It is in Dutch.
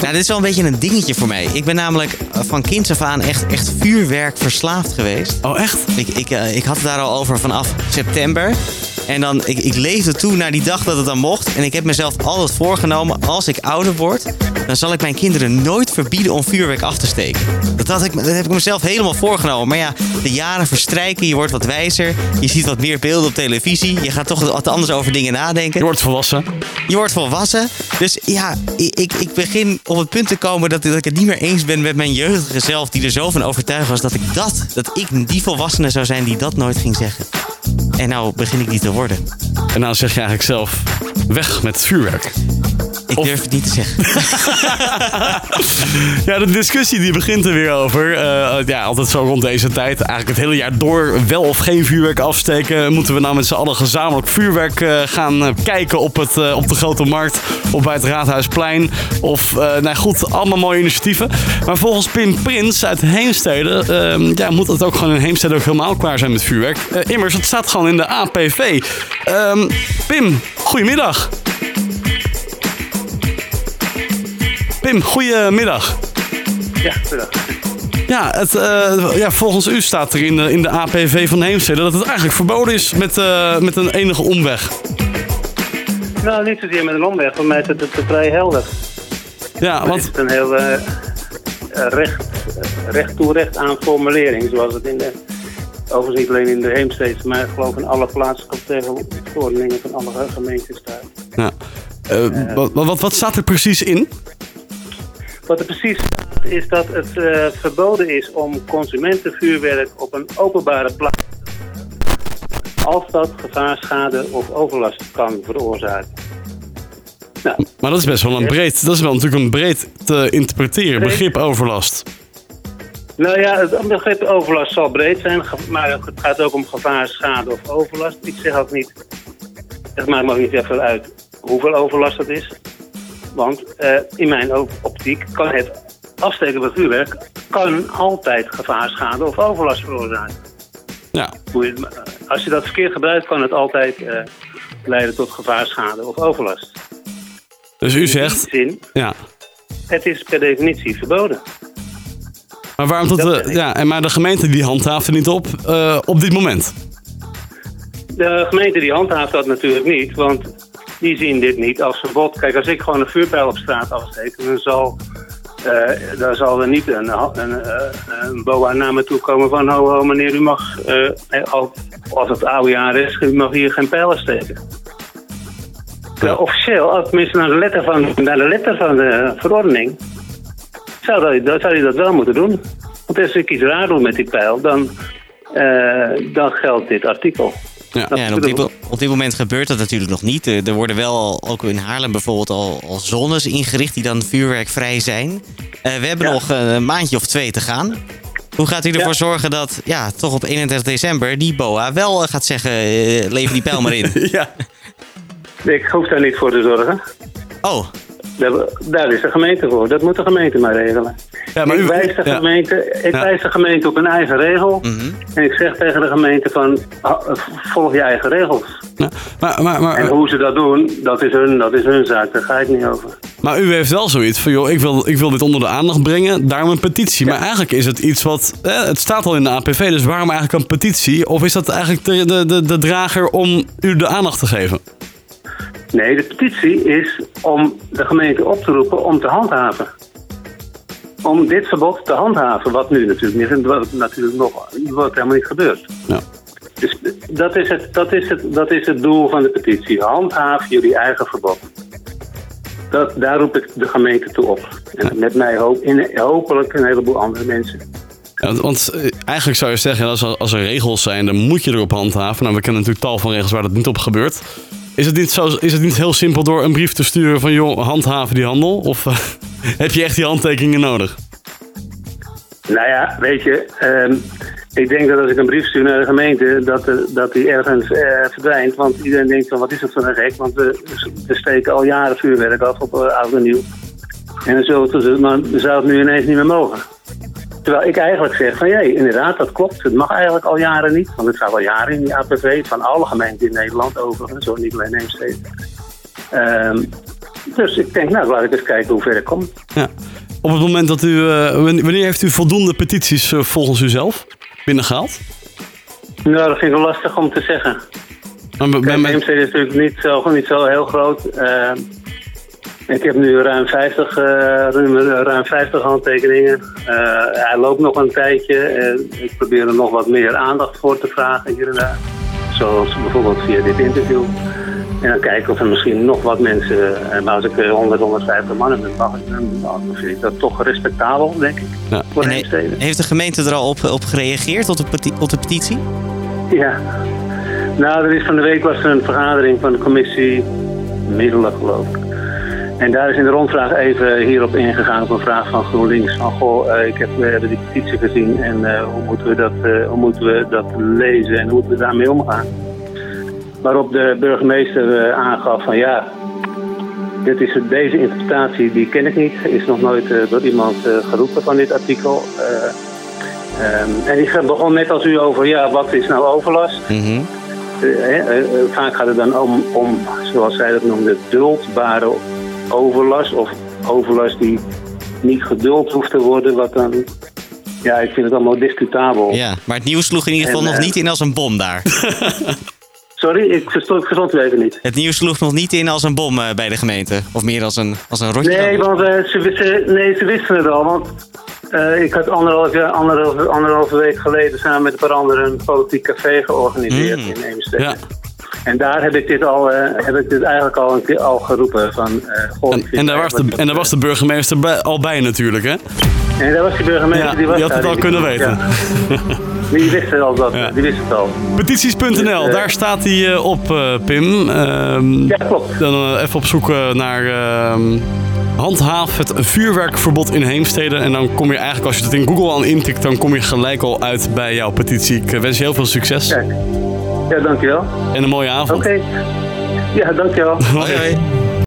Nou, dit is wel een beetje een dingetje voor mij. Ik ben namelijk eh, van kinds af aan echt, echt vuurwerk verslaafd geweest. Oh, echt? Ik, ik, eh, ik had het daar al over vanaf september. En dan, ik, ik leefde toe naar die dag dat het dan mocht. En ik heb mezelf altijd voorgenomen, als ik ouder word... dan zal ik mijn kinderen nooit verbieden om vuurwerk af te steken. Dat, had ik, dat heb ik mezelf helemaal voorgenomen. Maar ja, de jaren verstrijken, je wordt wat wijzer. Je ziet wat meer beelden op televisie. Je gaat toch wat anders over dingen nadenken. Je wordt volwassen. Je wordt volwassen. Dus ja, ik, ik, begin op het punt te komen dat, dat ik het niet meer eens ben met mijn jeugdige zelf... die er zo van overtuigd was dat ik dat, dat ik die volwassene zou zijn die dat nooit ging zeggen. En nou begin ik die te worden. En nou zeg je eigenlijk zelf, weg met vuurwerk. Ik Of- durf het niet te zeggen. Ja, de discussie die begint er weer over. Eh, ja, altijd zo rond deze tijd. Eigenlijk het hele jaar door wel of geen vuurwerk afsteken. Moeten we nou met z'n allen gezamenlijk vuurwerk eh, gaan eh, kijken op, het, op de Grote Markt of bij het Raadhuisplein? Of, nou goed, allemaal mooie initiatieven. Maar volgens Pim Prins uit Heemstede eh, ja, moet het ook gewoon in Heemstede ook helemaal klaar zijn met vuurwerk. Immers, het staat gewoon in de APV. Ehm, Pim, goedemiddag. Pim, goedemiddag. Ja, bedankt. Ja, het, eh, ja, volgens u staat er in de, in de APV van Heemstede dat het eigenlijk verboden is met, eh, met een enige omweg. Nou, niet zozeer met een omweg. Voor mij is het, het vrij helder. Ja, Het want is een heel eh, recht, recht toe recht aan formulering. Zoals het in de, overigens niet alleen in de Heemsteeds, maar ik geloof in alle plaatselijke verordeningen van alle gemeenten staat. ja. Wat, wat, wat staat er precies in? Wat er precies staat is dat het eh, verboden is om consumentenvuurwerk op een openbare plaats als dat gevaar, schade of overlast kan veroorzaken. Nou, Maar dat is best wel een breed, dat is wel natuurlijk een breed te interpreteren Breed. begrip overlast. Nou ja, het begrip overlast zal breed zijn, maar het gaat ook om gevaar, schade of overlast. Ik zeg ook niet, het maakt me ook niet even uit hoeveel overlast het is. Want eh, in mijn op- optiek kan het afsteken van vuurwerk kan altijd gevaar, schade of overlast veroorzaken. Ja, als je dat verkeerd gebruikt, kan het altijd eh, leiden tot gevaar, schade of overlast. dus u zegt, zin, ja. het is per definitie verboden. Maar waarom tot Dat de, ja, en maar de gemeente die handhaaft er niet op eh, op dit moment. De gemeente die handhaaft dat natuurlijk niet, want die zien dit niet als verbod. Kijk, als ik gewoon een vuurpijl op straat afsteek, dan zal, eh, dan zal er niet een, een, eh, een boa naar me toe komen van... ho, ho, meneer, u mag, eh, al- als het oude jaar is, u mag hier geen pijlen steken. Terwijl officieel, als tenminste naar de letter van, naar de, letter van de verordening, zou, dat, dat, zou hij dat wel moeten doen. Want als ik iets raar doe met die pijl, dan, eh, dan geldt dit artikel. Ja. Dat Ja, en op mo- op dit moment gebeurt dat natuurlijk nog niet. Eh, Er worden wel, ook in Haarlem bijvoorbeeld, al, al zones ingericht die dan vuurwerkvrij zijn. Eh, we hebben Ja. nog een maandje of twee te gaan. Hoe gaat u ervoor Ja. zorgen dat, ja, toch op 31 december die BOA wel eh, gaat zeggen, eh, lever die pijl maar in? ja. Ik hoef daar niet voor te zorgen. Oh, Daar, is de gemeente voor. Dat moet de gemeente maar regelen. Ja, maar ik u- wijs de, ja. gemeente, ik wijs de gemeente op een eigen regel. mhm. En ik zeg tegen de gemeente van, volg je eigen regels. Ja, maar, maar, maar, En hoe ze dat doen, dat is hun, dat is hun zaak. Daar ga ik niet over. Maar u heeft wel zoiets van, joh, ik wil, ik wil dit onder de aandacht brengen, daarom een petitie. Maar eigenlijk is het iets wat, eh, het staat al in de APV, dus waarom eigenlijk een petitie? Of is dat eigenlijk de, de, de, de drager om u de aandacht te geven? Nee, de petitie is om de gemeente op te roepen om te handhaven. Om dit verbod te handhaven, wat nu natuurlijk niet, wat natuurlijk nog wat helemaal niet gebeurt. Ja. Dus dat is, het, dat, is het, dat is het doel van de petitie. Handhaaf jullie eigen verbod. Dat, daar roep ik de gemeente toe op. En met mij hoop, in, hopelijk een heleboel andere mensen. Ja, want eh, eigenlijk zou je zeggen, als er, als er regels zijn, dan moet je erop handhaven. Nou, we kennen natuurlijk tal van regels waar dat niet op gebeurt. Is het niet, zo, is het niet heel simpel door een brief te sturen van, joh, handhaven die handel? Of eh, heb je echt die handtekeningen nodig? Nou ja, weet je, ehm, ik denk dat als ik een brief stuur naar de gemeente, dat, er- dat die ergens eh, verdwijnt. Want iedereen denkt van, wat is dat voor een gek? Want we, we steken al jaren vuurwerk af op eh, oud en nieuw. En dan maar zou het nu ineens niet meer mogen. Terwijl ik eigenlijk zeg van, jee, inderdaad, dat klopt. Het mag eigenlijk al jaren niet. Want het staat al jaren in die APV van alle gemeenten in Nederland overigens, zo niet alleen Heemstede. Ehm Dus ik denk, nou, laat ik eens kijken hoe ver ik kom. Ja. Op het moment dat u... eh, wanneer heeft u voldoende petities eh, volgens u zelf binnengehaald? Nou, dat vind ik wel lastig om te zeggen. Maar Kijk, Heemstede is natuurlijk niet zo, niet zo heel groot. Eh, ik heb nu ruim 50, eh, ruim, ruim 50 handtekeningen. Eh, hij loopt nog een tijdje. Eh, ik probeer er nog wat meer aandacht voor te vragen hier en daar. Zoals bijvoorbeeld via dit interview. En dan kijken of er misschien nog wat mensen... eh, maar als ik eh, 100, 150 mannen ben, dan, vind ik dat toch respectabel, denk ik. Ja. Voor En he- heeft de gemeente er al op, op gereageerd, op de, peti- op de petitie? Ja. Nou, er is van de week was er een vergadering van de commissie Middelen, geloof ik. En daar is in de rondvraag even hierop ingegaan op een vraag van GroenLinks. Van, goh, eh, ik heb, we hebben die petitie gezien en eh, hoe, moeten we dat, eh, hoe moeten we dat lezen en hoe moeten we daarmee omgaan? Waarop de burgemeester eh, aangaf van ja, dit is, deze interpretatie die ken ik niet. Is nog nooit eh, door iemand eh, geroepen van dit artikel. Eh, Ehm, en die begon net als u over, ja, wat is nou overlast? Mhm. Eh, eh, eh, vaak gaat het dan om, om, zoals zij dat noemde, duldbare overlast. Of overlast die niet geduld hoeft te worden. Wat dan, ja, ik vind het allemaal discutabel. Ja, maar het nieuws sloeg in ieder geval En, nog eh, niet in als een bom daar. Sorry, ik verstond, u even niet. Het nieuws sloeg nog niet in als een bom eh, bij de gemeente. Of meer als een, als een rotje. Nee, dan. want eh, ze, wisten- nee, ze wisten het al. Want ik had anderhalf, jaar- anderhalve, anderhalve week geleden samen met een paar anderen een politiek café georganiseerd Mm. in Eemstede. Ja. En daar heb ik dit, al, eh, heb ik dit eigenlijk al, een keer, al geroepen. Van, eh, En, daar was de, en daar was de burgemeester bij- al bij natuurlijk, hè? En daar was die burgemeester, Ja, die was die had het al kunnen weten. Ja. Die wist het al, dat, Ja. die wist het al. Petities.nl, Dus, eh, daar staat hij op, Pim. Ehm, Ja, klopt. Dan even op zoek naar ehm, handhaaf het vuurwerkverbod in Heemstede. En dan kom je eigenlijk, als je het in Google aan intikt, dan kom je gelijk al uit bij jouw petitie. Ik wens je heel veel succes Kijk. Ja, dankjewel. en een mooie avond. Oké. Ja, dankjewel. Hoi, hoi.